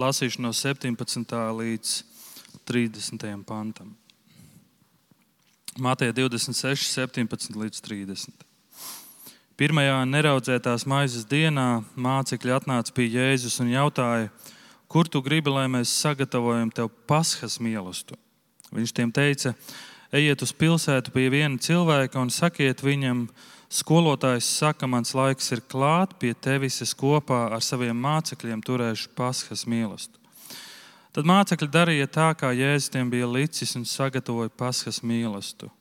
lasīšu no 17. līdz 30. pantam. Mātei 26, 17 līdz 30. Pirmajā neraudzētās maizes dienā mācekļi atnāca pie Jēzus un jautāja, kur tu gribi, lai mēs sagatavojam tev paskas mīlestību. Viņš tiem teica, ejiet uz pilsētu pie viena cilvēka un sakiet viņam, skolotājs saka, mans laiks ir klāt, pie tevis es kopā ar saviem mācekļiem turēšu paskas mīlestību. Tad mācekļi darīja tā, kā Jēzus tiem bija licis un sagatavoja paskas mīlestību.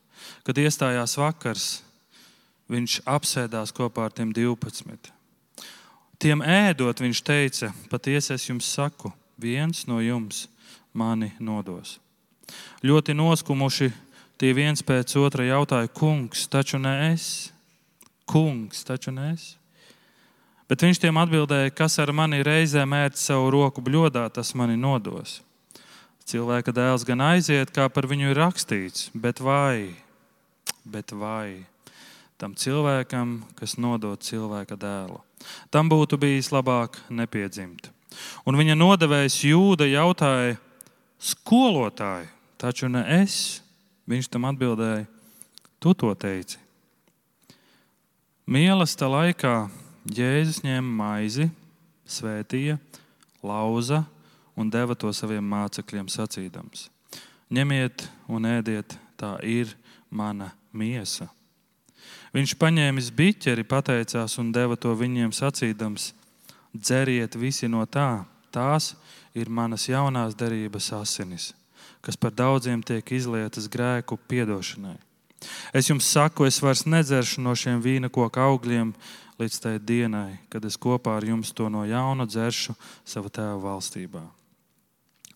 Kad iestājās vakars, viņš apsēdās kopā ar tiem 12. Tiem ēdot, viņš teica: Patiesi es jums saku, viens no jums mani nodos. Ļoti noskumuši tie viens pēc otra jautāja: Kungs, taču ne es? Kungs, taču ne es? Bet viņš tiem atbildēja, kas ar mani reizē mērt savu roku bļodā, tas mani nodos. Cilvēka dēls gan aiziet, kā par viņu ir rakstīts, bet vai, bet vai tam cilvēkam, kas nodod cilvēka dēlu. Tam būtu bijis labāk nepiedzimt. Un viņa nodevējs Jūda jautāja, skolotāji, taču ne es. Viņš tam atbildēja, tu to teici. Mīlestības laikā Jēzus ņēma maizi, svētīja, lauza un deva to saviem mācekļiem sacīdams: Ņemiet un ēdiet, tā ir mana miesa. Viņš paņēmis biķeri, pateicās un deva to viņiem sacīdams: Dzeriet visi no tā, tās ir manas jaunās derības asinis, kas par daudziem tiek izlietas grēku piedošanai. Es jums saku, es vairs nedzeršu no šiem vīna koku augļiem līdz tai dienai, kad es kopā ar jums to no jauna dzeršu savā tēva valstībā.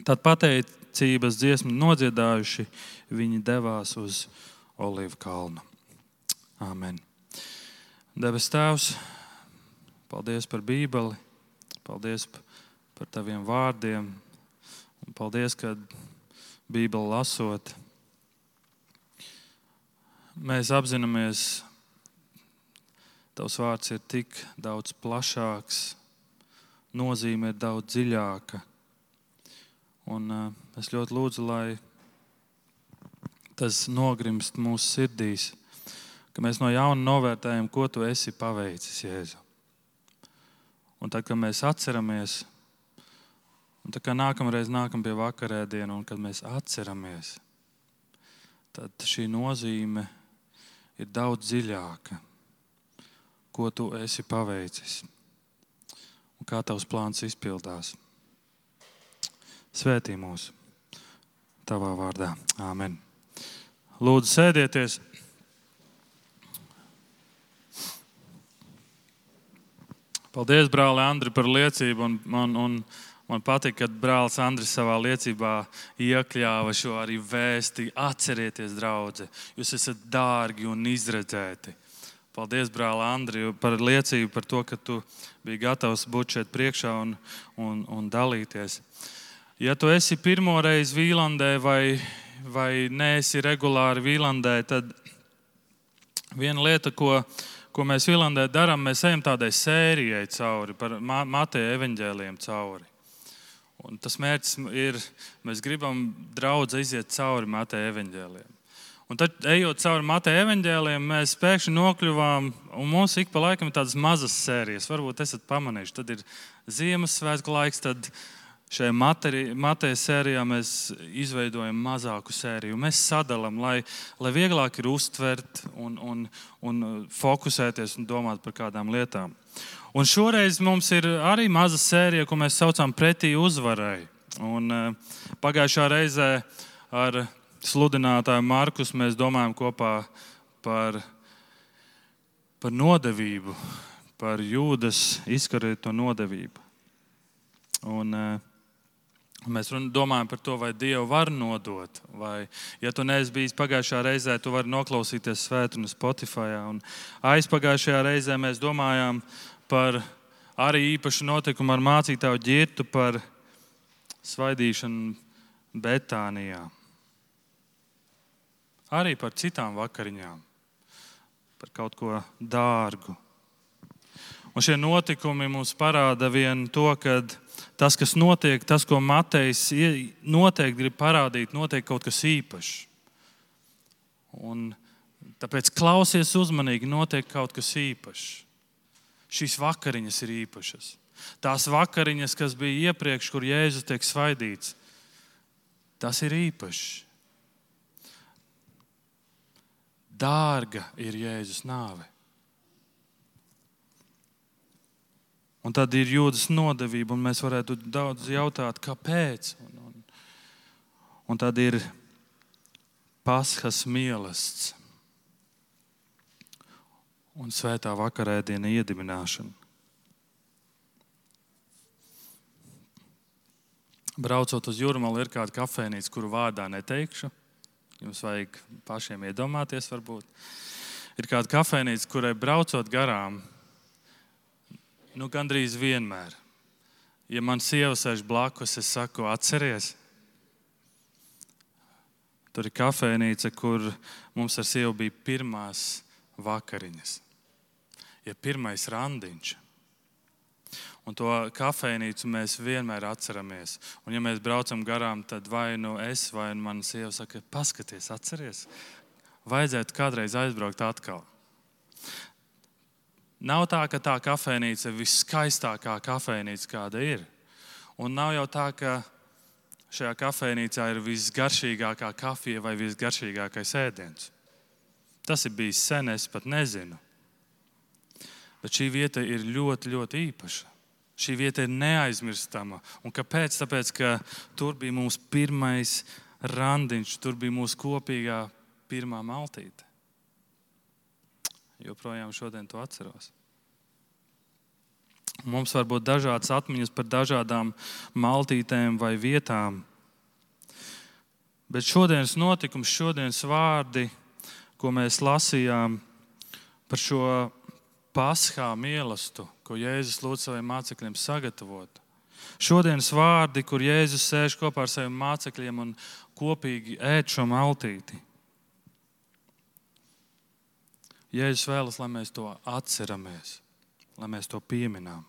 Tad pateicības dziesmu nodziedājuši, viņi devās uz Olivu kalnu. Āmen. Debes Tēvs, paldies par Bībeli, paldies par Taviem vārdiem, un paldies, ka Bībeli lasot, mēs apzināmies, Tavs vārds ir tik daudz plašāks, nozīme ir daudz dziļāka. Un, uh, es ļoti lūdzu, lai tas nogrimst mūsu sirdīs, ka mēs no jauna novērtējam, ko tu esi paveicis, Jēzu. Un tad, kad mēs atceramies, un tad, kad nākamreiz nākam pie vakarēdiena, un kad mēs atceramies, tad šī nozīme ir daudz dziļāka ko tu esi paveicis un kā tavs plāns izpildās. Svētī mūs tavā vārdā. Āmen. Lūdzu, sēdieties! Paldies, brāl, Andri, par liecību. Un, un, un man patīk, ka brālis Andris savā liecībā iekļāva šo arī vēsti. Atcerieties, draugi, jūs esat dārgi un izredzēti. Paldies, brāl, Andri, par liecību par to, ka tu biji gatavs būt šeit priekšā un, un, un dalīties. Ja tu esi pirmo reizi Vīlandē vai, vai neesi regulāri Vīlandē, tad viena lieta, ko, ko mēs Vīlandē darām, mēs ejam tādai sērijai cauri, par Mateja evaņģēliem cauri. Un tas mērķis ir, mēs gribam draudzē iziet cauri Mateja evaņģēliem. Un tad, ejot cauri Mateja evaņģēliem, mēs pēkšņi nokļuvām, un mums ik pa laikam ir tādas mazas sērijas. Varbūt esat pamanījuši, tad ir Ziemassvētku laiks, tad šajā Mateja sērijā mēs izveidojam mazāku sēriju. Mēs sadalām, lai, lai vieglāk ir uztvert un, un, un fokusēties un domāt par kādām lietām. Un šoreiz mums ir arī maza sērija, ko mēs saucam pretī uzvarai. Un, uh, pagājušā reizē ar sludinātāju Markus mēs domājam kopā par, par nodevību, par jūdas izkarīto nodevību. Un, uh, Mēs domājam par to, vai Dievu var nodot. Vai, ja tu neesi bijis pagājušajā reizē, tu vari noklausīties svētdienu Spotify. Un aizpagājušajā reizē mēs domājām par arī īpašu notikumu ar mācītāju ģirtu par svaidīšanu Betānijā arī par citām vakariņām, par kaut ko dārgu. Un šie notikumi mums parāda vienu to, ka tas, kas notiek, tas, ko Matejs noteikti grib parādīt, notiek kaut kas īpašs. Un tāpēc klausies uzmanīgi, notiek kaut kas īpašs. Šīs vakariņas ir īpašas. Tās vakariņas, kas bija iepriekš, kur Jēzus tiek svaidīts, tas ir īpašs. Dārga ir Jēzus nāve. Un tad ir jūdas nodevība, un mēs varētu daudz jautāt, kāpēc. Un, un, un tad ir paskas mīlestības un svētā vakarēdiena iedibināšana. Braucot uz jūrmālu, ir kāda kafejnīca, kuru vārdā neteikšu. Jums vajag pašiem iedomāties, varbūt. Ir kāda kafejnīca, kurai braucot garām, nu, gandrīz vienmēr. Ja man sieva sēž blakus, es saku, atceries. Tur ir kafejnīca, kur mums ar sievu bija pirmās vakariņas, ja pirmais randiņš. Un to kafejnīcu mēs vienmēr atceramies. Un, ja mēs braucam garām, tad vai nu es, vai nu mana sieva saka, paskaties, atceries, vajadzētu kādreiz aizbraukt atkal. Nav tā, ka tā kafejnīca ir viskaistākā kafejnīca, kāda ir. Un nav jau tā, ka šajā kafejnīcā ir visgaršīgākā kafija vai visgaršīgākais ēdiens. Tas ir bijis sen, es pat nezinu. Bet šī vieta ir ļoti, ļoti īpaša. Šī vieta ir neaizmirstama. Un kāpēc? Tāpēc, ka tur bija mūsu pirmais randiņš, tur bija mūsu kopīgā pirmā maltīte joprojām šodien to atceros. Mums var būt dažādas atmiņas par dažādām maltītēm vai vietām. Bet šodienas notikums, šodienas vārdi, ko mēs lasījām par šo paskā mīlestību, ko Jēzus lūdz saviem mācekļiem sagatavot. Šodienas vārdi, kur Jēzus sēž kopā ar saviem mācekļiem un kopīgi ēd šo maltīti. Jēzus vēlas, lai mēs to atceramies, lai mēs to pieminām.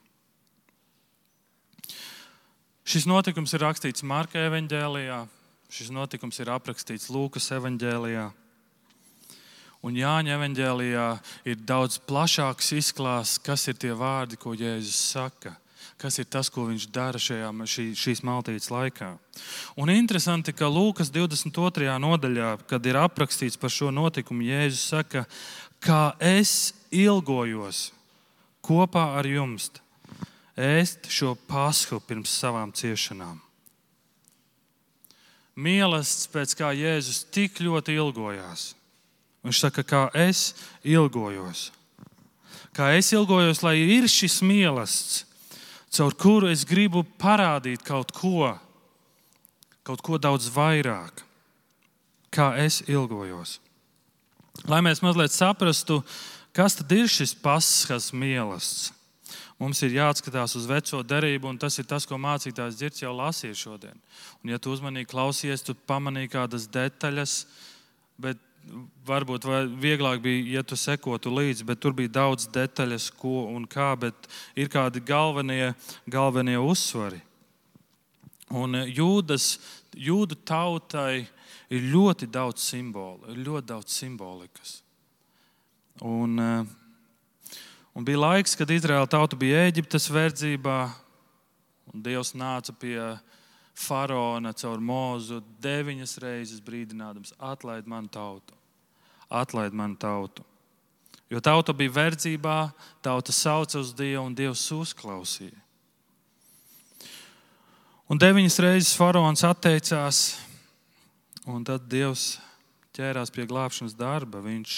Šis notikums ir rakstīts Marka evanģēlijā, šis notikums ir aprakstīts Lūkas evanģēlijā. Un Jāņa evanģēlijā ir daudz plašāks izklāsts, kas ir tie vārdi, ko Jēzus saka, kas ir tas, ko viņš dara šajā, šī, šīs maltītes laikā. Un interesanti, ka Lūkas 22. nodaļā, kad ir aprakstīts par šo notikumu, Jēzus saka, kā es ilgojos kopā ar jums ēst šo pasku pirms savām ciešanām. Mīlestības pēc kā Jēzus tik ļoti ilgojās. Viņš saka, kā es ilgojos. Kā es ilgojos, lai ir šis mīlestības, caur kuru es gribu parādīt kaut ko, kaut ko daudz vairāk. Kā es ilgojos. Lai mēs mazliet saprastu, kas tad ir šis pasaules mīlestības. Mums ir jāatskatās uz veco derību, un tas ir tas, ko mācītājs Dzirds jau lasīja šodien. Un, ja tu uzmanīgi klausies, tu pamanīji kādas detaļas, bet varbūt vieglāk bija, ja tu sekotu līdzi, bet tur bija daudz detaļas, ko un kā, bet ir kādi galvenie, galvenie uzsvari. Un jūdas, jūdu tautai ir ļoti daudz simbolu, ir ļoti daudz simbolikas. Un, eh, un bija laiks, kad Izraēla tauta bija Eģiptes verdzībā, un Dievs nāca pie faraona caur mūzu deviņas reizes brīdinādams: atlaid manu tautu, atlaid manu tautu. Jo tauta bija verdzībā, tauta sauca uz Dievu, un Dievs uzklausīja. Un deviņas reizes faraons atteicās Un tad Dievs ķērās pie glābšanas darba. Viņš,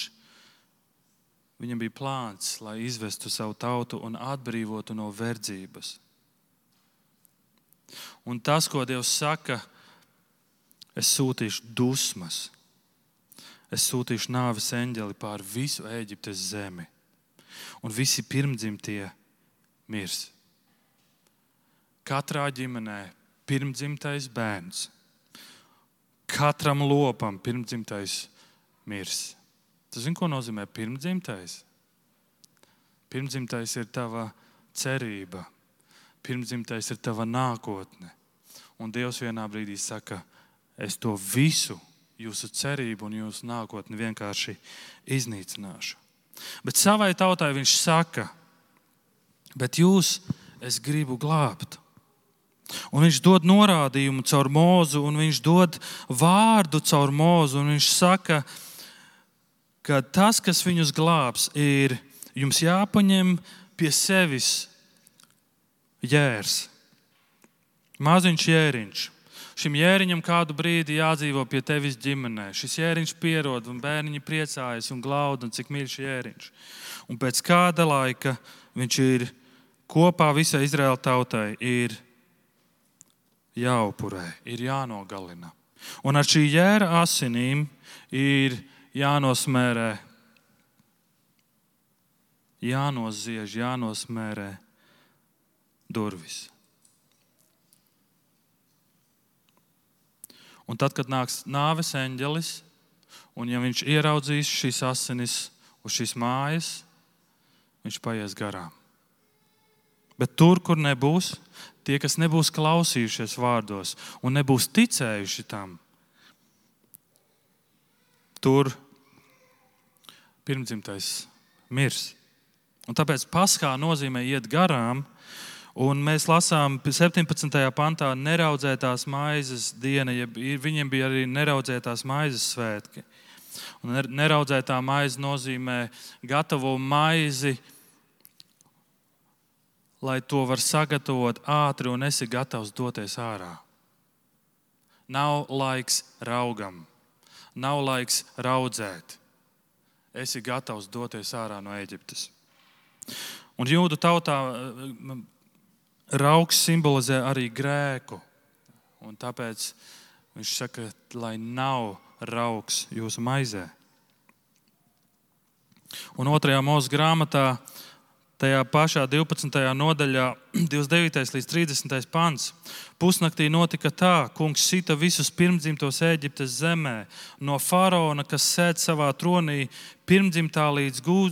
viņam bija plāns, lai izvestu savu tautu un atbrīvotu no verdzības. Un tas, ko Dievs saka, es sūtīšu dusmas, es sūtīšu nāves eņģeli pār visu Eģiptes zemi, un visi pirmdzimtie mirs. Katrā ģimenē pirmdzimtais bērns katram lopam pirmdzimtais mirs. Tas zini, ko nozīmē pirmdzimtais? Pirmdzimtais ir tava cerība, pirmdzimtais ir tava nākotne. Un Dievs vienā brīdī saka, es to visu, jūsu cerību un jūsu nākotni vienkārši iznīcināšu. Bet savai tautai viņš saka, bet jūs es gribu glābt. Un viņš dod norādījumu caur mūzu, un viņš dod vārdu caur mūzu. Viņš saka, ka tas, kas viņus glābs, ir jums jāpaņem pie sevis jērs, maziņš jēriņš. Šim jēriņam kādu brīdi jādzīvo pie tevis ģimenē. Šis jēriņš pierod, un bērniņi priecājas un glauda, un cik mīļš jēriņš. Un pēc kāda laika viņš ir kopā visai Izraēla tautai, ir jāupurē, ir jānogalina. Un ar šī jēra asinīm ir jānosmērē, jānoziež, jānosmērē durvis. Un tad, kad nāks nāves eņģelis, un ja viņš ieraudzīs šīs asinis uz šīs mājas, viņš paies garām. Bet tur, kur nebūs, tie, kas nebūs klausījušies vārdos un nebūs ticējuši tam, tur pirmdzimtais mirs. Un tāpēc paskā nozīmē iet garām, Un mēs lasām 17. pantā, neraudzētās maizes diena, ja viņiem bija arī neraudzētās maizes svētki. Un neraudzētā maize nozīmē gatavo maizi, lai to var sagatavot ātri un esi gatavs doties ārā. Nav laiks raugam, nav laiks raudzēt. Esi gatavs doties ārā no Eģiptes. Un jūdu tautā Rauks simbolizē arī grēku. Un tāpēc viņš saka, lai nav rauks jūsu maizē. Un otrajā mūža grāmatā, tajā pašā 12. nodaļā, 29. līdz 30. pants, pusnaktī notika tā, ka kungs sita visus pirmdzimtos Eģiptes zemē, no faraona, kas sēž savā tronī, pirmdzimtā līdz, gū,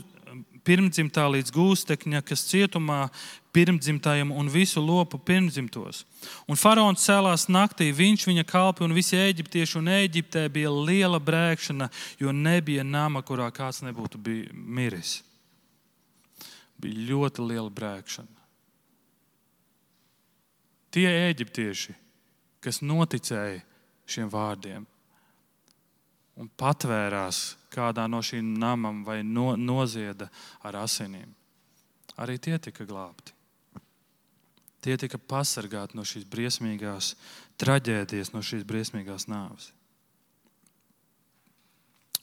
pirmdzimtā līdz gūstekņa, kas cietumā pirmdzimtajam un visu lopu pirmdzimtos. Un faraons cēlās naktī, viņš, viņa kalpi un visi eģiptieši, un Eģiptē bija liela brēkšana, jo nebija nama, kurā kāds nebūtu miris. Bija ļoti liela brēkšana. Tie eģiptieši, kas noticēja šiem vārdiem un patvērās kādā no šīm namām vai no, nozieda ar asinīm, arī tie tika glābti. Tie tika pasargāti no šīs briesmīgās traģēdijas, no šīs briesmīgās nāves.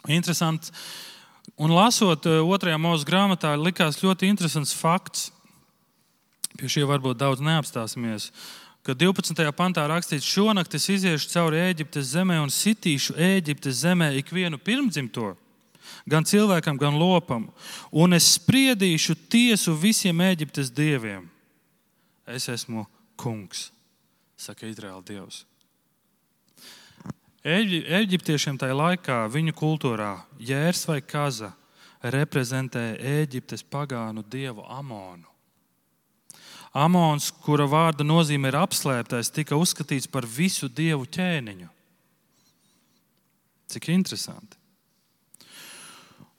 Interesanti. Un lasot eh, otrajā mūža grāmatā, likās ļoti interesants fakts. Pie šī varbūt daudz neapstāsimies. Kad 12. pantā rakstīts, šonakt es iziešu cauri Eģiptes zemē un sitīšu Eģiptes zemē ikvienu pirmdzimto, gan cilvēkam, gan lopam, un es spriedīšu tiesu visiem Eģiptes dieviem es esmu kungs, saka Izraēla Dievs. Eģiptiešiem tajā laikā, viņu kultūrā, jērs vai kaza reprezentē Eģiptes pagānu dievu Amonu. Amons, kura vārda nozīme ir apslēptais, tika uzskatīts par visu dievu ķēniņu. Cik interesanti.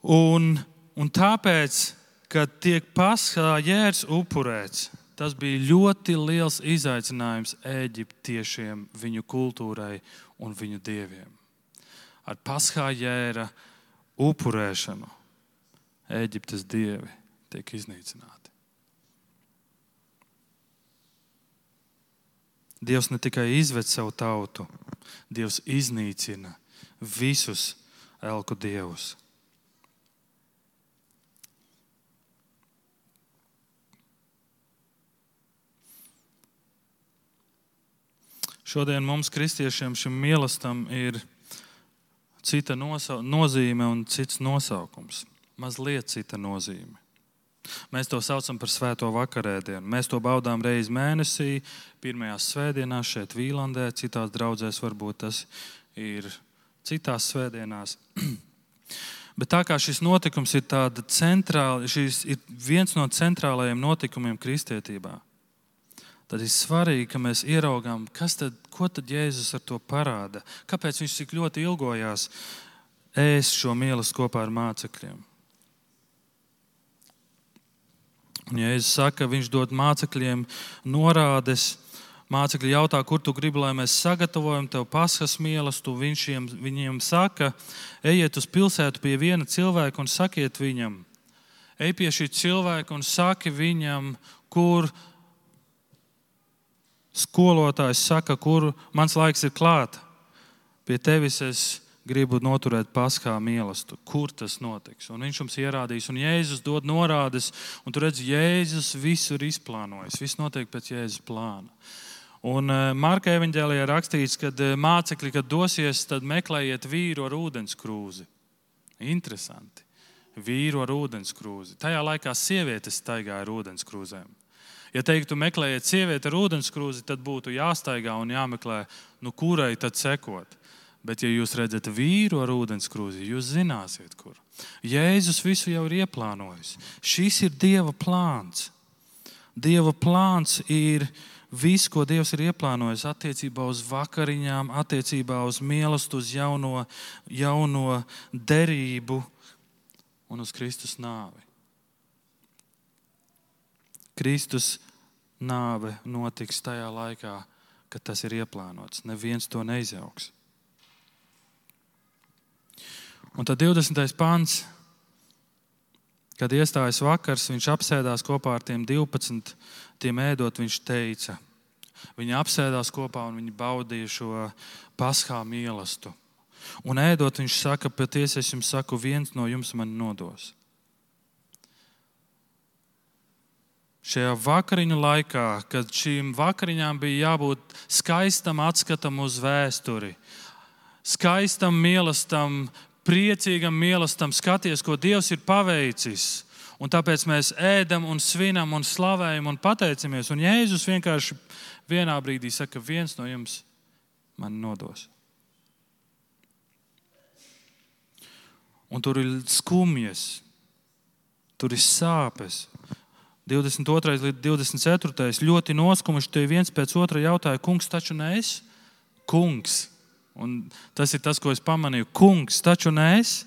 Un, un tāpēc, kad tiek paskā jērs upurēts, Tas bija ļoti liels izaicinājums eģiptiešiem, viņu kultūrai un viņu dieviem. Ar paskā jēra upurēšanu Eģiptes dievi tiek iznīcināti. Dievs ne tikai izved savu tautu, Dievs iznīcina visus elku dievus. Šodien mums, kristiešiem, šim mīlestam ir cita nozīme un cits nosaukums. Mazliet cita nozīme. Mēs to saucam par svēto vakarēdienu. Mēs to baudām reizi mēnesī, pirmajās svētdienās šeit, Vīlandē, citās draudzēs varbūt tas ir citās svētdienās. Bet tā kā šis notikums ir, centrāli, šis ir viens no centrālajiem notikumiem kristietībā, tad ir svarīgi, ka mēs ieraugām, tad, ko tad Jēzus ar to parāda. Kāpēc viņš tik ļoti ilgojās ēst šo mīlestību kopā ar mācekļiem? Un Jēzus saka, viņš dod mācekļiem norādes. Mācekļi jautā, kur tu gribi, lai mēs sagatavojam tev paskas mīlestību. Viņš viņiem, viņiem saka, ejiet uz pilsētu pie viena cilvēka un sakiet viņam, ej pie šī cilvēka un saki viņam, kur skolotājs saka, kur mans laiks ir klāts. Pie tevis es gribu noturēt paskā mīlestību. Kur tas notiks? Un viņš mums ierādīs, un Jēzus dod norādes, un tur redz, Jēzus visur izplānojas. Viss notiek pēc Jēzus plāna. Un eh, Marka evanģēlijā rakstīts, ka eh, mācekļi, kad dosies, tad meklējiet vīru ar ūdenskrūzi. Interesanti. Vīru ar ūdenskrūzi. Tajā laikā sievietes staigāja ar ūdenskrūzēm. Ja teiktu, meklējiet sievieti ar ūdenskrūzi, tad būtu jāstaigā un jāmeklē, nu, kurai tad sekot. Bet, ja jūs redzat vīru ar ūdenskrūzi, jūs zināsiet, kur. Jēzus visu jau ir ieplānojis. Šis ir Dieva plāns. Dieva plāns ir viss, ko Dievs ir ieplānojis attiecībā uz vakariņām, attiecībā uz mīlestību, uz jauno, jauno derību un uz Kristus nāvi. Kristus nāve notiks tajā laikā, kad tas ir ieplānots. Neviens to neizjauks. Un tad 20. pāns, kad iestājas vakars, viņš apsēdās kopā ar tiem 12, tiem ēdot, viņš teica, viņi apsēdās kopā un viņi baudīja šo paskā mīlestību. Un ēdot, viņš saka, patiesi es jums saku, viens no jums man nodos. Šajā vakariņu laikā, kad šīm vakariņām bija jābūt skaistam atskatam uz vēsturi, skaistam mīlestam, priecīgam mīlestam, skaties, ko Dievs ir paveicis. Un tāpēc mēs ēdam, un svinam, un slavējam, un pateicamies. Un Jēzus vienkārši vienā brīdī saka, viens no jums man nodos. Un tur ir skumjas, tur ir sāpes, 22. līdz 24. ļoti noskumuši. Tie viens pēc otra jautāja, kungs, taču ne es? Kungs. Un tas ir tas, ko es pamanīju. Kungs, taču ne es?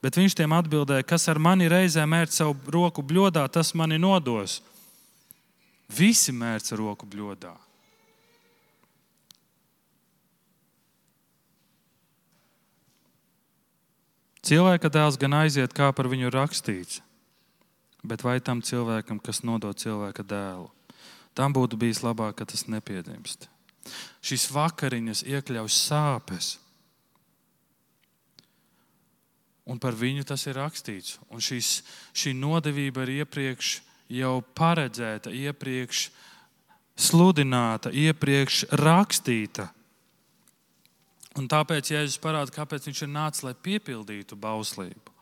Bet viņš tiem atbildēja, kas ar mani reizē mērķi savu roku bļodā, tas mani nodos. Visi mērķi roku bļodā. Cilvēka dēls gan aiziet, kā par viņu rakstīts bet vai tam cilvēkam, kas nodod cilvēka dēlu, tam būtu bijis labāk, ka tas nepiedzimst. Šīs vakariņas iekļauj sāpes. Un par viņu tas ir rakstīts. Un šis, šī nodevība ir iepriekš jau paredzēta, iepriekš sludināta, iepriekš rakstīta. Un tāpēc Jēzus parāda, kāpēc viņš ir nācis, lai piepildītu bauslību.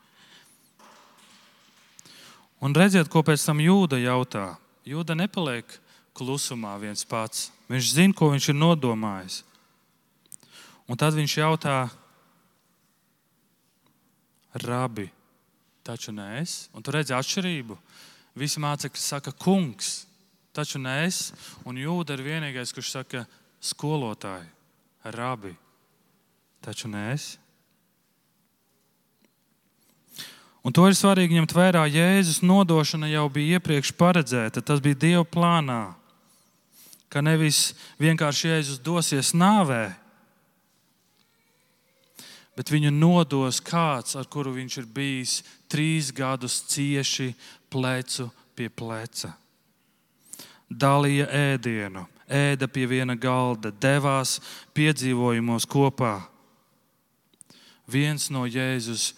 Un redziet, ko pēc tam jūda jautā. Jūda nepaliek klusumā viens pats. Viņš zina, ko viņš ir nodomājis. Un tad viņš jautā, Rabi, taču nē, es. Un tu redzi atšķirību. Visi mācekļi saka, kungs, taču nē, es. Un jūda ir vienīgais, kurš saka, skolotāji, rabi, taču nē, es. Un to ir svarīgi ņemt vērā. Jēzus nodošana jau bija iepriekš paredzēta. Tas bija Dieva plānā. Ka nevis vienkārši Jēzus dosies nāvē, bet viņu nodos kāds, ar kuru viņš ir bijis trīs gadus cieši plecu pie pleca. Dalīja ēdienu, ēda pie viena galda, devās piedzīvojumos kopā. Viens no Jēzus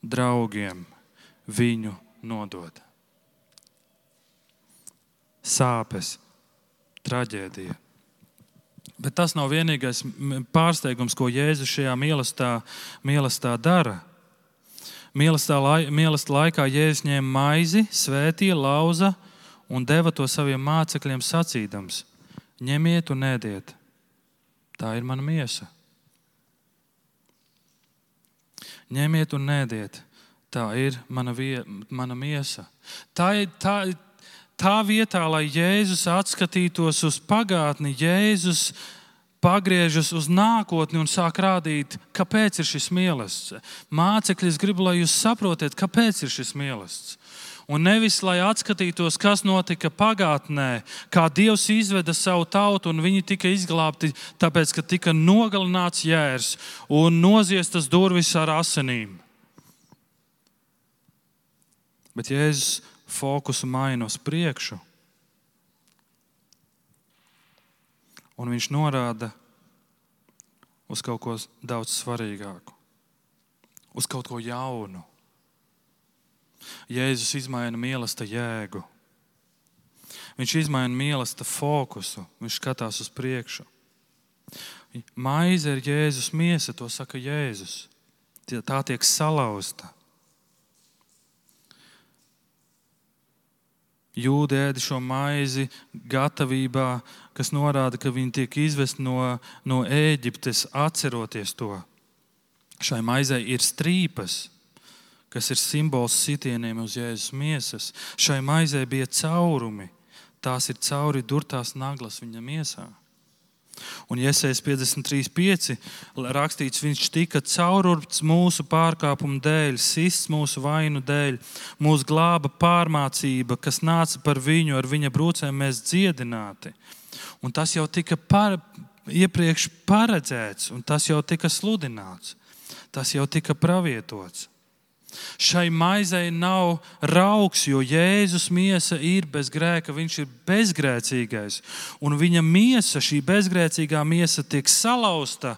draugiem viņu nodod. Sāpes, traģēdija. Bet tas nav vienīgais pārsteigums, ko Jēzus šajā mīlestībā dara. Mīlestībā laikā Jēzus ņēma maizi, svētīja, lauza un deva to saviem mācekļiem sacīdams: Ņemiet un ēdiet, tā ir mana miesa. Ņemiet un ēdiet, Tā ir mana, vie, mana miesa. Tā ir, tā, tā vietā, lai Jēzus atskatītos uz pagātni, Jēzus pagriežas uz nākotni un sāk rādīt, kāpēc ir šis mīlestības. Mācekļi, es gribu, lai jūs saprotat, kāpēc ir šis mīlestības. Un nevis lai atskatītos, kas notika pagātnē, kā Dievs izveda savu tautu, un viņi tika izglābti, tāpēc, ka tika nogalināts jērs un noziestas durvis ar asinīm. Bet Jēzus fokusu maina uz priekšu. Un viņš norāda uz kaut ko daudz svarīgāku, uz kaut ko jaunu. Jēzus izmaina mīlestību jēgu. Viņš izmaina mīlestību fokusu, viņš skatās uz priekšu. Maize ir Jēzus miesa, to saka Jēzus. Tā tiek salauzta. Jūda ēda šo maizi gatavībā, kas norāda, ka viņi tiek izvesti no, no Ēģiptes, atceroties to. Šai maizei ir strīpas, kas ir simbols sitieniem uz Jēzus miesas. Šai maizei bija caurumi, tās ir cauri durtās naglas viņa miesā. Un Iesais 53.5. rakstīts, viņš tika caururpts mūsu pārkāpumu dēļ, sists mūsu vainu dēļ, mūsu glāba pārmācība, kas nāca par viņu, ar viņa brūcēm mēs dziedināti. Un tas jau tika par, iepriekš paredzēts, un tas jau tika sludināts, tas jau tika pravietots. Šai maizei nav raugs, jo Jēzus miesa ir bez grēka, viņš ir bezgrēcīgais. Un viņa miesa, šī bezgrēcīgā miesa, tiek salauzta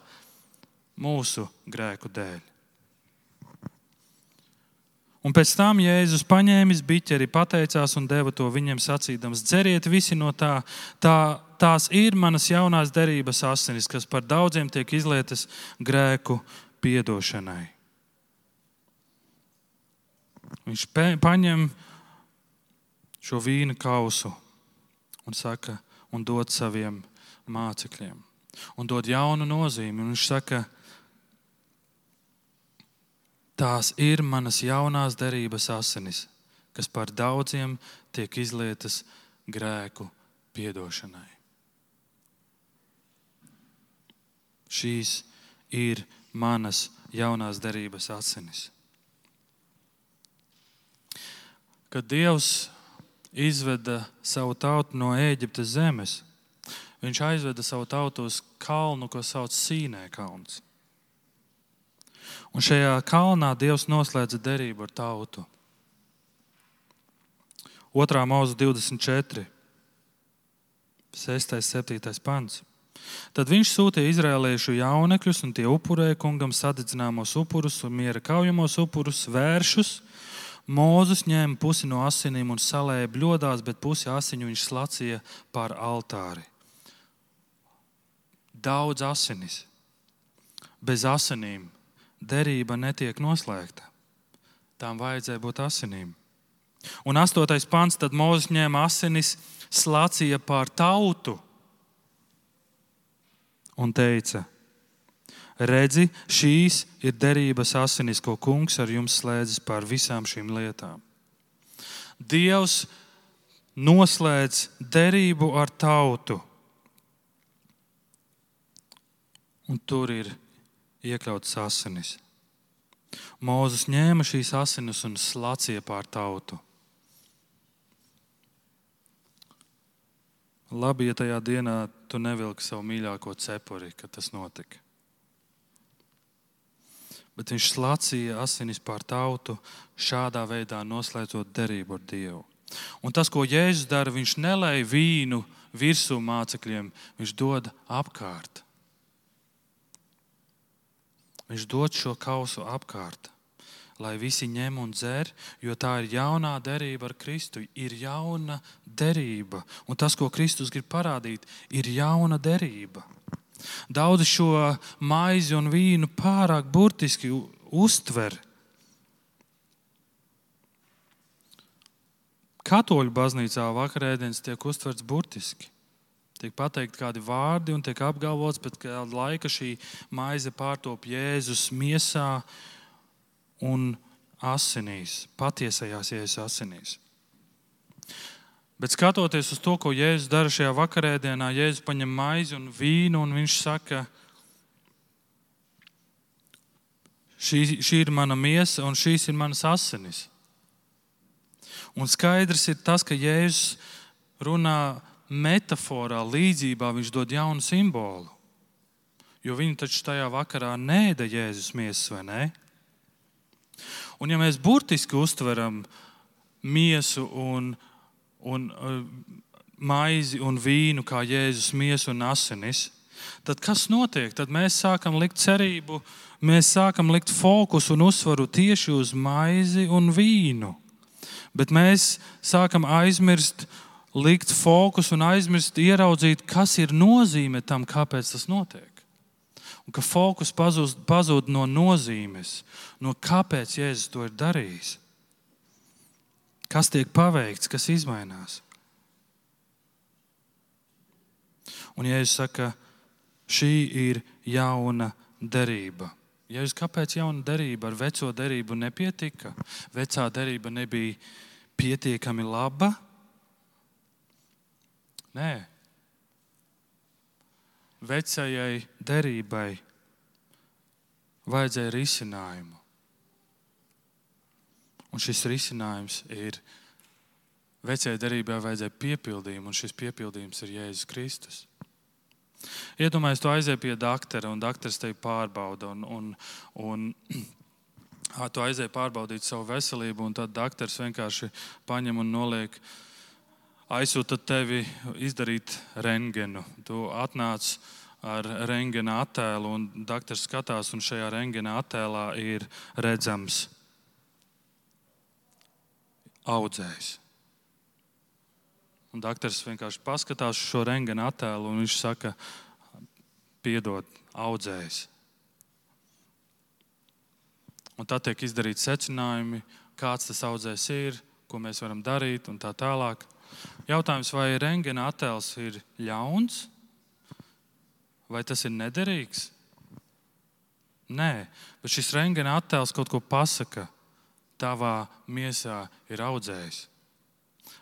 mūsu grēku dēļ. Un pēc tam Jēzus paņēma biķeri, pateicās un deva to viņiem sacīdams: Dzeriet visi no tā, tā, tās ir manas jaunās derības asinis, kas par daudziem tiek izlietas grēku piedošanai. Viņš paņem šo vīna kausu un saka, un dod saviem mācekļiem. Un dod jaunu nozīmi. Un viņš saka, tās ir manas jaunās derības asinis, kas par daudziem tiek izlietas grēku piedošanai. Šīs ir manas jaunās derības asinis. Kad Dievs izveda savu tautu no Ēģiptes zemes, viņš aizveda savu tautu uz kalnu, ko sauc Sīnē kalns. Un šajā kalnā Dievs noslēdza derību ar tautu. 2. mūzika 24, 6. un 7. pants. Tad viņš sūtīja izrēliešu jaunekļus, un tie upurēja kungam sadedzināmos upurus miera kaujamos upurus, vēršus, Mūzis ņēma pusi no asinīm un salēja bļodās, bet pusi asiņu viņš slacīja pār altāri. Daudz asinis. Bez asinīm derība netiek noslēgta. Tām vajadzēja būt asinīm. Un astotais pants, tad Mozus ņēma asinis, slacīja pār tautu un teica: Redzi, šīs ir derības asinis, ko kungs ar jums slēdzis pār visām šīm lietām. Dievs noslēdz derību ar tautu, un tur ir iekļauts asinis. Mūzis ņēma šīs asinis un slacīja pār tautu. Labi, ja tajā dienā tu nevilki savu mīļāko cepuri, kad tas notika bet viņš slacīja asinis pār tautu, šādā veidā noslēdzot derību ar Dievu. Un tas, ko Jēzus dara, viņš nelēja vīnu virsū mācekļiem, viņš dod apkārt. Viņš dod šo kausu apkārt, lai visi ņem un dzer, jo tā ir jaunā derība ar Kristu. Ir jauna derība, un tas, ko Kristus grib parādīt, ir jauna derība. Daudzi šo maizi un vīnu pārāk burtiski uztver. Katoļu baznīcā vakarēdienas tiek uztverts burtiski. Tiek pateikt kādi vārdi un tiek apgalvots, ka pēc kāda laika šī maize pārtop Jēzus miesā un asinīs, patiesajās Jēzus asinīs. Bet skatoties uz to, ko Jēzus dara šajā vakarēdienā, Jēzus paņem maizi un vīnu, un viņš saka, šī, šī ir mana miesa, un šīs ir manas asinis. Un skaidrs ir tas, ka Jēzus runā metaforā, līdzībā, viņš dod jaunu simbolu. Jo viņi taču tajā vakarā nēda Jēzus miesas, vai ne? Un ja mēs burtiski uztveram miesu un, un uh, maizi un vīnu kā Jēzus miesu un asinis, tad kas notiek? Tad mēs sākam likt cerību, mēs sākam likt fokusu un uzsvaru tieši uz maizi un vīnu. Bet mēs sākam aizmirst, likt fokusu un aizmirst, ieraudzīt, kas ir nozīme tam, kāpēc tas notiek un ka fokus pazūd, pazūd no nozīmes, no kāpēc Jēzus to ir darījis. Kas tiek paveikts, kas mainās. Un Jēzus saka, šī ir jauna derība. Jēzus, kāpēc jauna derība ar veco derību nepietika? Vecā derība nebija pietiekami laba. Nē, vecajai derībai vajadzēja risinājumu. Un šis risinājums ir vecajai derībai vajadzēja piepildījumu, un šis piepildījums ir Jēzus Kristus. Iedomājieties, tu aizies pie doktora, un doktors tevi pārbauda. Un, un, un, tu aizies pārbaudīt savu veselību, un tad doktors vienkārši paņem un noliek aizsūta tevi izdarīt rengenu. Tu atnāc ar rengena attēlu, un doktors skatās, un šajā rengena attēlā ir redzams audzējs. Un doktors vienkārši paskatās šo rengena attēlu, un viņš saka, piedod, audzējs. Un tad tiek izdarīti secinājumi, kāds tas audzējs ir, ko mēs varam darīt un tā tālāk. Jautājums, vai rengena attēls ir ļauns, vai tas ir nederīgs? Nē, bet šis rengena attēls kaut ko pasaka. Tavā miesā ir audzējs.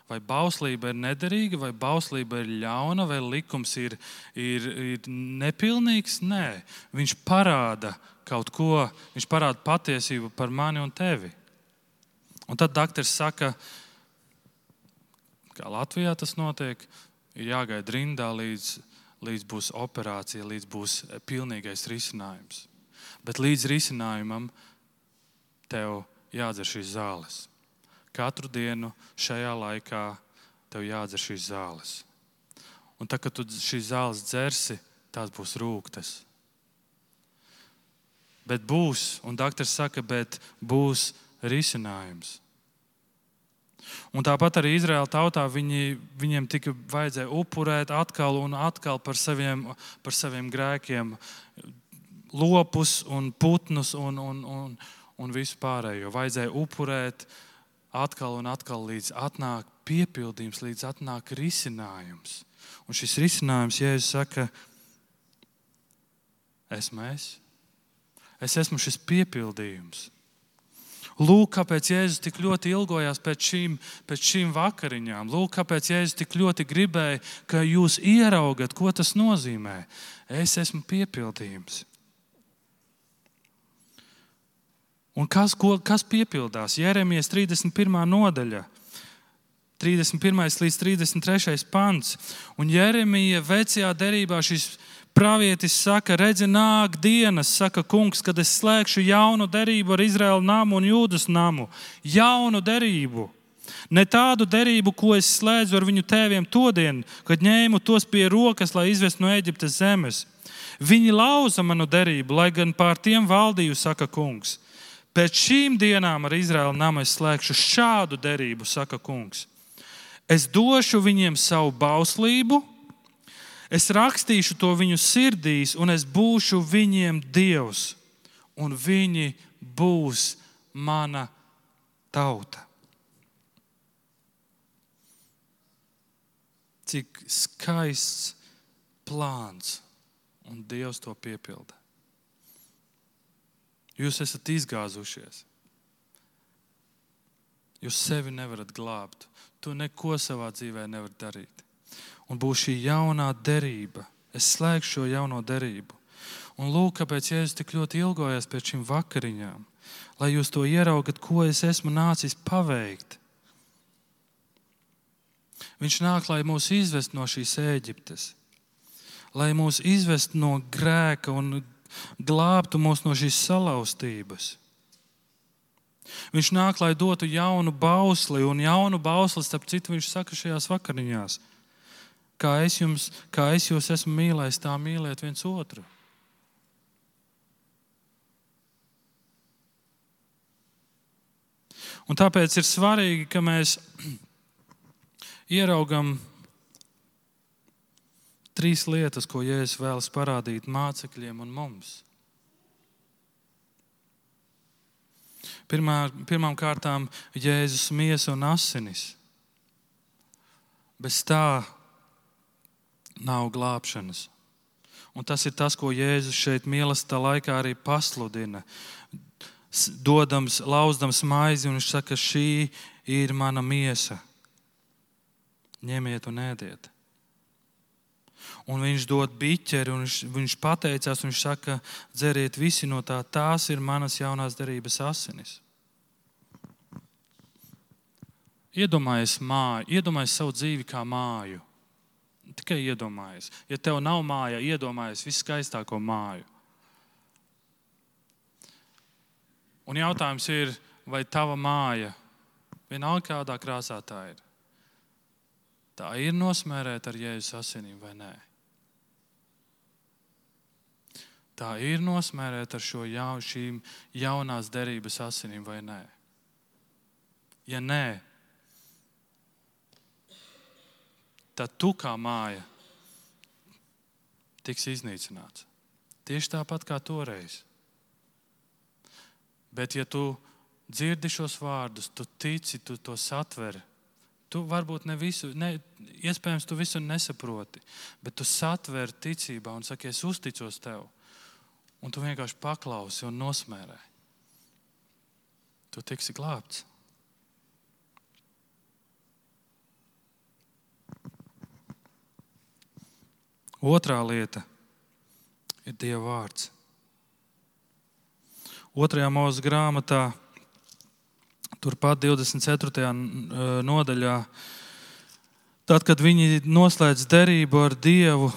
Vai bauslība ir nederīga, vai bauslība ir ļauna, vai likums ir, ir, ir nepilnīgs? Nē, viņš parāda kaut ko, viņš parāda patiesību par mani un tevi. Un tad doktors saka, ka kā Latvijā tas notiek, ir jāgaida rindā līdz, līdz būs operācija, līdz būs pilnīgais risinājums. Bet līdz risinājumam tev jādzer šīs zāles. Katru dienu šajā laikā tev jādzer šīs zāles. Un tad, kad tu šīs zāles dzersi, tās būs rūktas. Bet būs, un doktors saka, bet būs risinājums. Un tāpat arī Izraēla tautā viņi, viņiem tika vajadzēja upurēt atkal un atkal par saviem, par saviem grēkiem, lopus un putnus un, un, un, un visu pārējo. Vajadzēja upurēt atkal un atkal līdz atnāk piepildījums, līdz atnāk risinājums. Un šis risinājums, Jēzus saka, esmu es. Es esmu šis piepildījums. Lūk, kāpēc Jēzus tik ļoti ilgojās pēc šīm, pēc šīm vakariņām. Lūk, kāpēc Jēzus tik ļoti gribēja, ka jūs ieraugat, ko tas nozīmē. Es esmu piepildījums. Un kas, ko, kas piepildās? Jeremijas 31. nodaļa. 31. līdz 33. pants. Un Jeremija vecajā derībā šis Pravietis saka, redzi, nāk dienas, saka kungs, kad es slēgšu jaunu derību ar Izraēlu namu un Jūdas namu. Jaunu derību. Ne tādu derību, ko es slēdzu ar viņu tēviem todien, kad ņēmu tos pie rokas, lai izvestu no Eģiptes zemes. Viņi lauza manu derību, lai gan pār tiem valdīju, saka kungs. Pēc šīm dienām ar Izraēlu namu es slēgšu šādu derību, saka kungs. Es došu viņiem savu bauslību, Es rakstīšu to viņu sirdīs, un es būšu viņiem Dievs, un viņi būs mana tauta. Cik skaists plāns, un Dievs to piepilda. Jūs esat izgāzušies. Jūs sevi nevarat glābt. Tu neko savā dzīvē nevari darīt. Un būs šī jaunā derība. Es slēgšu šo jauno derību. Un lūk, kāpēc Jēzus tik ļoti ilgojas pēc šīm vakariņām. Lai jūs to ieraugat, ko es esmu nācis paveikt. Viņš nāk, lai mūs izvest no šīs Eģiptes, lai mūs izvest no grēka un glābtu mūs no šīs salauztības. Viņš nāk, lai dotu jaunu bausli, un jaunu bausli, starp citu, viņš saka šajās vakariņās. Kā es, jums, kā es jūs esmu mīlējis, tā mīliet viens otru. Un tāpēc ir svarīgi, ka mēs ieraugam trīs lietas, ko Jēzus vēlas parādīt mācekļiem un mums. Pirmā, pirmām kārtām Jēzus miesa un asinis. Bez tā nav glābšanas. Un tas ir tas, ko Jēzus šeit mīlestībā laikā arī pasludina. Dodams, lauzdams maizi, viņš saka, šī ir mana miesa. Ņemiet un ēdiet. Un viņš dod biķeri, un viņš, viņš pateicās, un viņš saka, dzeriet visi no tā, tās ir manas jaunās derības asinis. Iedomājies māju, iedomājies savu dzīvi kā māju. Tikai iedomājies. Ja tev nav māja, iedomājies viskaistāko māju. Un jautājums ir, vai tava māja, vienalga kādā krāsā tā ir, tā ir nosmērēta ar jēzus asinīm vai nē? Tā ir nosmērēta ar šo jau, šīm jaunās derības asinīm vai nē? Ja nē, tad tu kā māja tiks iznīcināts. Tieši tāpat kā toreiz. Bet, ja tu dzirdi šos vārdus, tu tici, tu to satveri. Tu varbūt ne visu, ne, iespējams, tu visu nesaproti, bet tu satveri ticībā un saki, es uzticos tev un tu vienkārši paklausi un nosmērē. Tu tiksi glābts. Otrā lieta ir Dieva vārds. Otrajā mūža grāmatā, turpat 24. nodaļā, tad, kad viņi noslēdz derību ar Dievu,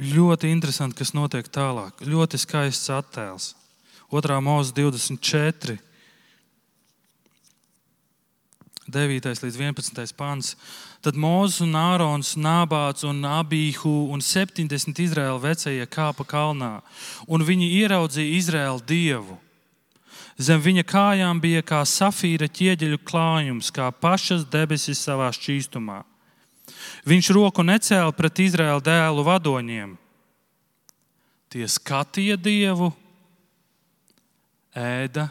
ļoti interesanti, kas notiek tālāk. Ļoti skaists attēls. Otrā mūzika 24. 9. līdz 11. pāns. Tad Mozus un Ārons, Nābāts un Abīhu un 70 Izraēla vecie kāpa kalnā, un viņi ieraudzīja Izraēlu dievu. Zem viņa kājām bija kā safīra ķieģeļu klājums, kā pašas debesis savā šķīstumā. Viņš roku necēla pret Izraēla dēlu vadoņiem. Tie skatīja dievu, ēda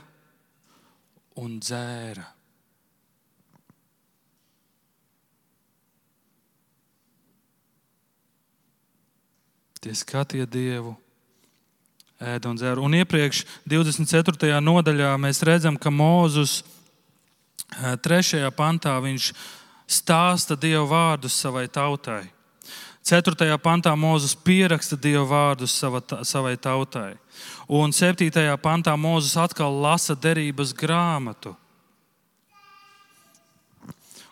un dzēra. Tie skatīja dievu, ēda un dzēra. Un iepriekš, 24. nodaļā, mēs redzam, ka Mūzus 3. pantā viņš stāsta Dieva vārdus savai tautai. 4. pantā Mozus pieraksta Dieva vārdus sava, savai tautai. Un 7. pantā Mozus atkal lasa derības grāmatu.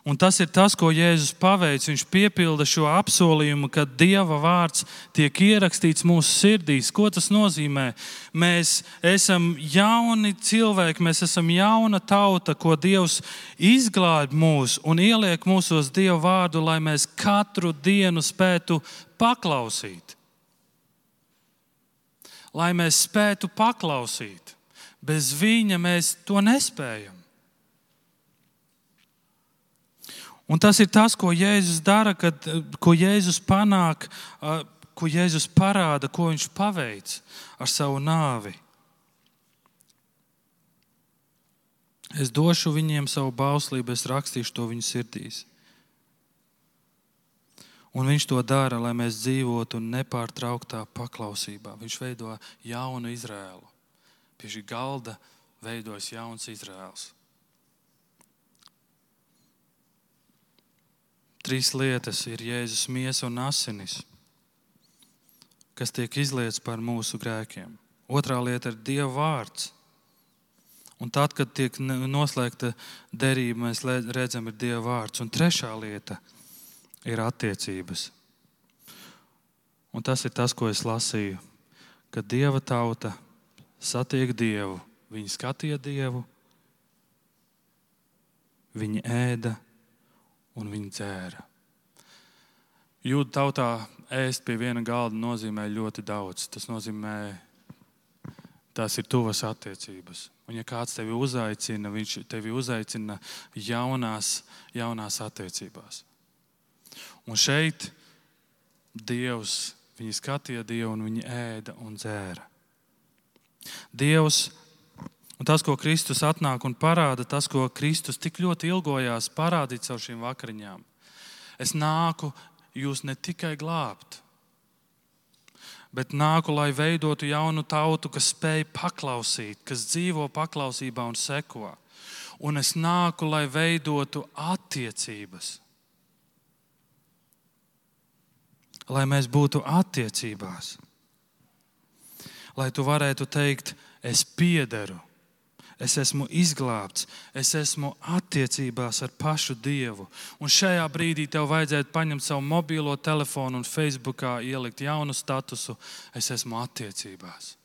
Un tas ir tas, ko Jēzus paveic. Viņš piepilda šo apsolījumu, ka Dieva vārds tiek ierakstīts mūsu sirdīs. Ko tas nozīmē? Mēs esam jauni cilvēki, mēs esam jauna tauta, ko Dievs izglābj mūs un ieliek mūsos Dieva vārdu, lai mēs katru dienu spētu paklausīt. Lai mēs spētu paklausīt. Bez viņa mēs to nespējam. Un tas ir tas, ko Jēzus dara, kad, ko Jēzus panāk, ko Jēzus parāda, ko viņš paveic ar savu nāvi. Es došu viņiem savu bauslību, es rakstīšu to viņu sirdīs. Un viņš to dara, lai mēs dzīvotu nepārtrauktā paklausībā. Viņš veido jaunu Izrēlu. Pie šī galda veidojas jauns Izrēls. Trīs lietas ir Jēzus miesa un asinis, kas tiek izlietas par mūsu grēkiem. Otrā lieta ir Dieva vārds. Un tad, kad tiek noslēgta derība, mēs redzam, ir Dieva vārds. Un trešā lieta ir attiecības. Un tas ir tas, ko es lasīju, kad Dieva tauta satiek Dievu. Viņi skatīja Dievu, viņi ēda un viņi dzēra. Jūda tautā ēst pie viena galda nozīmē ļoti daudz. Tas nozīmē, tās ir tuvas attiecības. Un, ja kāds tevi uzaicina, viņš tevi uzaicina jaunās, jaunās attiecībās. Un šeit Dievs, viņi skatīja Dievu un viņi ēda un dzēra. Dievs Un tas, ko Kristus atnāk un parāda, tas, ko Kristus tik ļoti ilgojās parādīt caur šīm vakariņām. Es nāku jūs ne tikai glābt, bet nāku, lai veidotu jaunu tautu, kas spēj paklausīt, kas dzīvo paklausībā un seko. Un es nāku, lai veidotu attiecības. Lai mēs būtu attiecībās. Lai tu varētu teikt, es piederu es esmu izglābts, es esmu attiecībās ar pašu Dievu. Un šajā brīdī tev vajadzētu paņemt savu mobilo telefonu un Facebookā ielikt jaunu statusu. Es esmu attiecībās.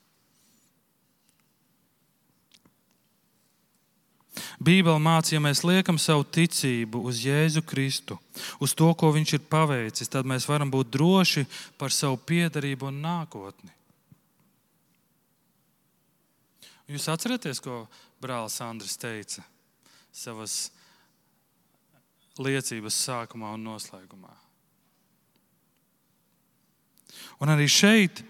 Bībeli māca, ja mēs liekam savu ticību uz Jēzu Kristu, uz to, ko Viņš ir paveicis, tad mēs varam būt droši par savu piedarību un nākotni. Jūs atceraties, ko brālis Andris teica savas liecības sākumā un noslēgumā? Un arī šeit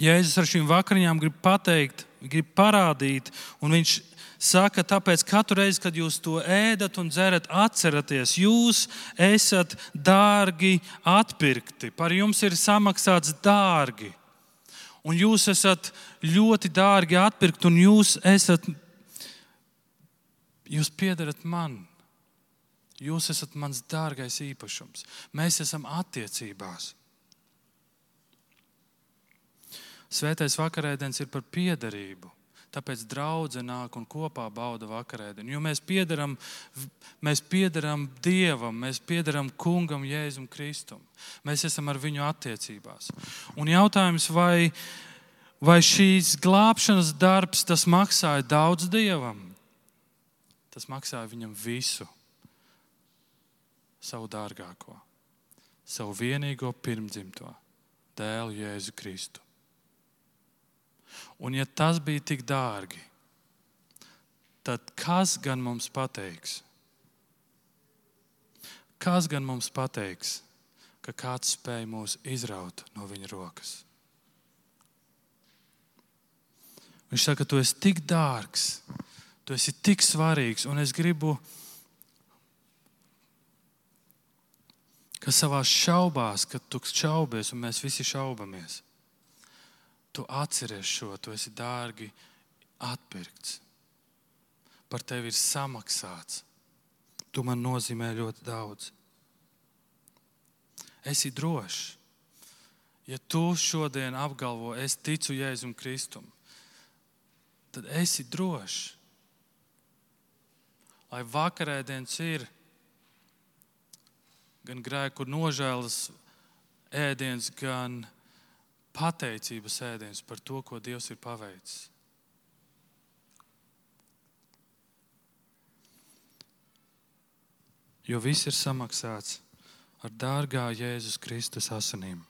Jēzus ar šīm vakariņām grib pateikt, grib parādīt, un viņš saka, tāpēc katru reizi, kad jūs to ēdat un dzerat, atcerieties, jūs esat dārgi atpirkti, par jums ir samaksāts dārgi un jūs esat ļoti dārgi atpirkt, un jūs esat, jūs piedarat man. Jūs esat mans dārgais īpašums. Mēs esam attiecībās. Svētais vakarēdienis ir par piederību. Tāpēc draudzene nāk un kopā bauda vakarēdienu. Jo mēs piedaram, mēs piedaram Dievam, mēs piedaram Kungam, Jēzum Kristum. Mēs esam ar viņu attiecībās. Un jautājums, vai, vai šīs glābšanas darbs tas maksāja daudz Dievam? Tas maksāja viņam visu, savu dārgāko, savu vienīgo pirmdzimto dēlu Jēzu Kristu. Un ja tas bija tik dārgi, tad kas gan mums pateiks? Kas gan mums pateiks, ka kāds spēja mūs izraut no viņa rokas? Viņš saka, tu esi tik dārgs, tu esi tik svarīgs, un es gribu, ka savā šaubās, kad tu šaubies, un mēs visi šaubamies, tu atceries šo, tu esi dārgi atpirkts. Par tevi ir samaksāts. Tu man nozīmē ļoti daudz. Esi drošs. Ja tu šodien apgalvo, es ticu Jēzum Kristum, tad esi drošs. Lai vakarēdienas ir gan grēku nožēlas ēdiens, gan pateicības ēdiens par to, ko Dievs ir paveicis. Jo viss ir samaksāts ar dārgā Jēzus Kristus asinīm.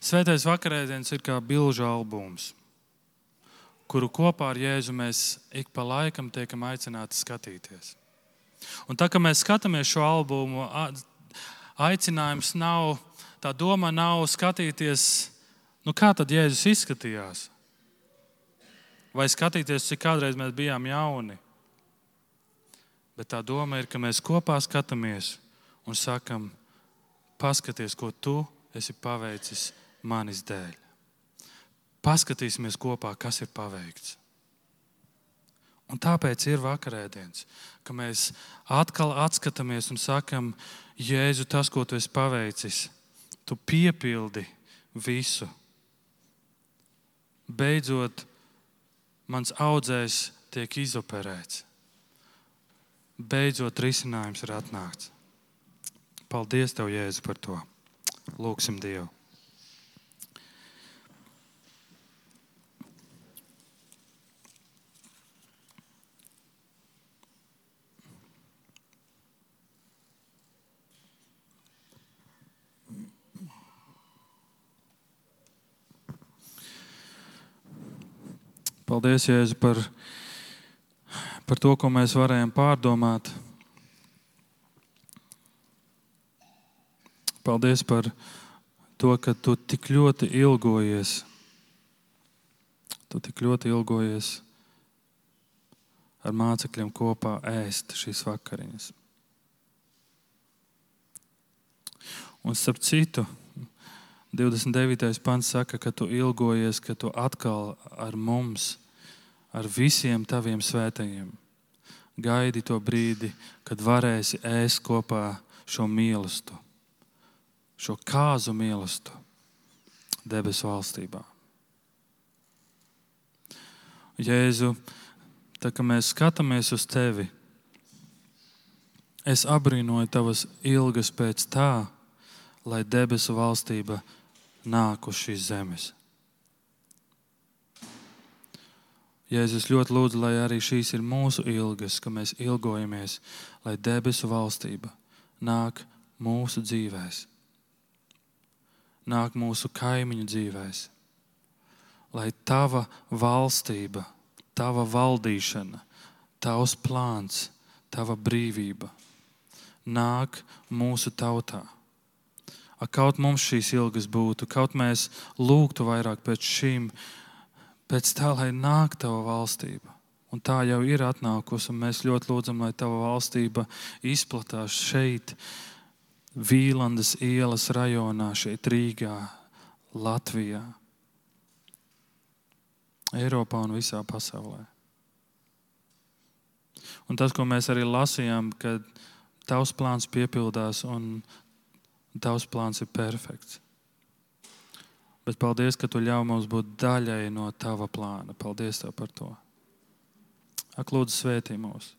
Svētais vakarēdiens ir kā bilžu albums, kuru kopā ar Jēzu mēs ik pa laikam tiekam aicināti skatīties. Un tā kā mēs skatāmies šo albumu, aicinājums nav, tā doma nav skatīties Nu, kā tad Jēzus izskatījās? Vai skatīties, cik kādreiz mēs bijām jauni? Bet tā doma ir, ka mēs kopā skatāmies un sakam, paskaties, ko tu esi paveicis manis dēļ. Paskatīsimies kopā, kas ir paveikts. Un tāpēc ir vakarēdienas, ka mēs atkal atskatāmies un sakam, Jēzu, tas, ko tu esi paveicis, tu piepildi visu. Beidzot, mans audzējs tiek izoperēts. Beidzot, risinājums ir atnākts. Paldies, Tev, Jēzu, par to. Lūksim Dievu. Paldies, Jēzu, par, par to, ko mēs varējām pārdomāt. Paldies par to, ka tu tik ļoti ilgojies. Tu tik ļoti ilgojies ar mācekļiem kopā ēst šīs vakariņas. Un starp citu, 29. pants saka, ka tu ilgojies, ka tu atkal ar mums, ar visiem taviem svētajiem, gaidi to brīdi, kad varēsi ēst kopā šo mīlestību, šo kāzu mīlestību debesu valstībā. Jēzu, tā kā mēs skatāmies uz tevi, es abrīnoju tavas ilgas pēc tā, lai debesu valstība nāk uz šīs zemes. Jēzus ļoti lūdzu, lai arī šīs ir mūsu ilgas, ka mēs ilgojamies, lai debesu valstība nāk mūsu dzīvēs, nāk mūsu kaimiņu dzīvēs, lai tava valstība, tava valdīšana, tavs plāns, tava brīvība nāk mūsu tautā. Kaut mums šīs ilgas būtu, kaut mēs lūgtu vairāk pēc šīm, pēc tā, lai nāk tava valstība. Un tā jau ir atnākusi, un mēs ļoti lūdzam, lai tava valstība izplatās šeit, Vīlandes ielas rajonā, šeit Rīgā, Latvijā, Eiropā un visā pasaulē. Un tas, ko mēs arī lasījām, kad tavs plāns piepildās un Tavs plāns ir perfekts. Bet paldies, ka tu ļauj mums būt daļai no tava plāna. Paldies tev par to. Ak, lūdzu, svētī mūs,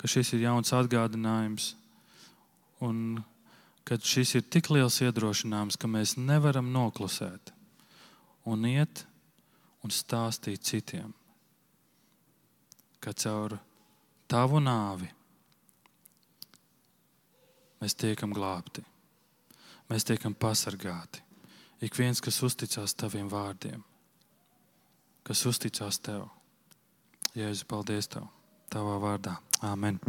ka šis ir jauns atgādinājums un ka šis ir tik liels iedrošinājums, ka mēs nevaram noklusēt un iet un stāstīt citiem, ka caur tavu nāvi mēs tiekam glābti mēs tiekam pasargāti. Ik viens, kas uzticās taviem vārdiem, kas uzticās tev. Jēzu, paldies tev, tavā vārdā. Āmen!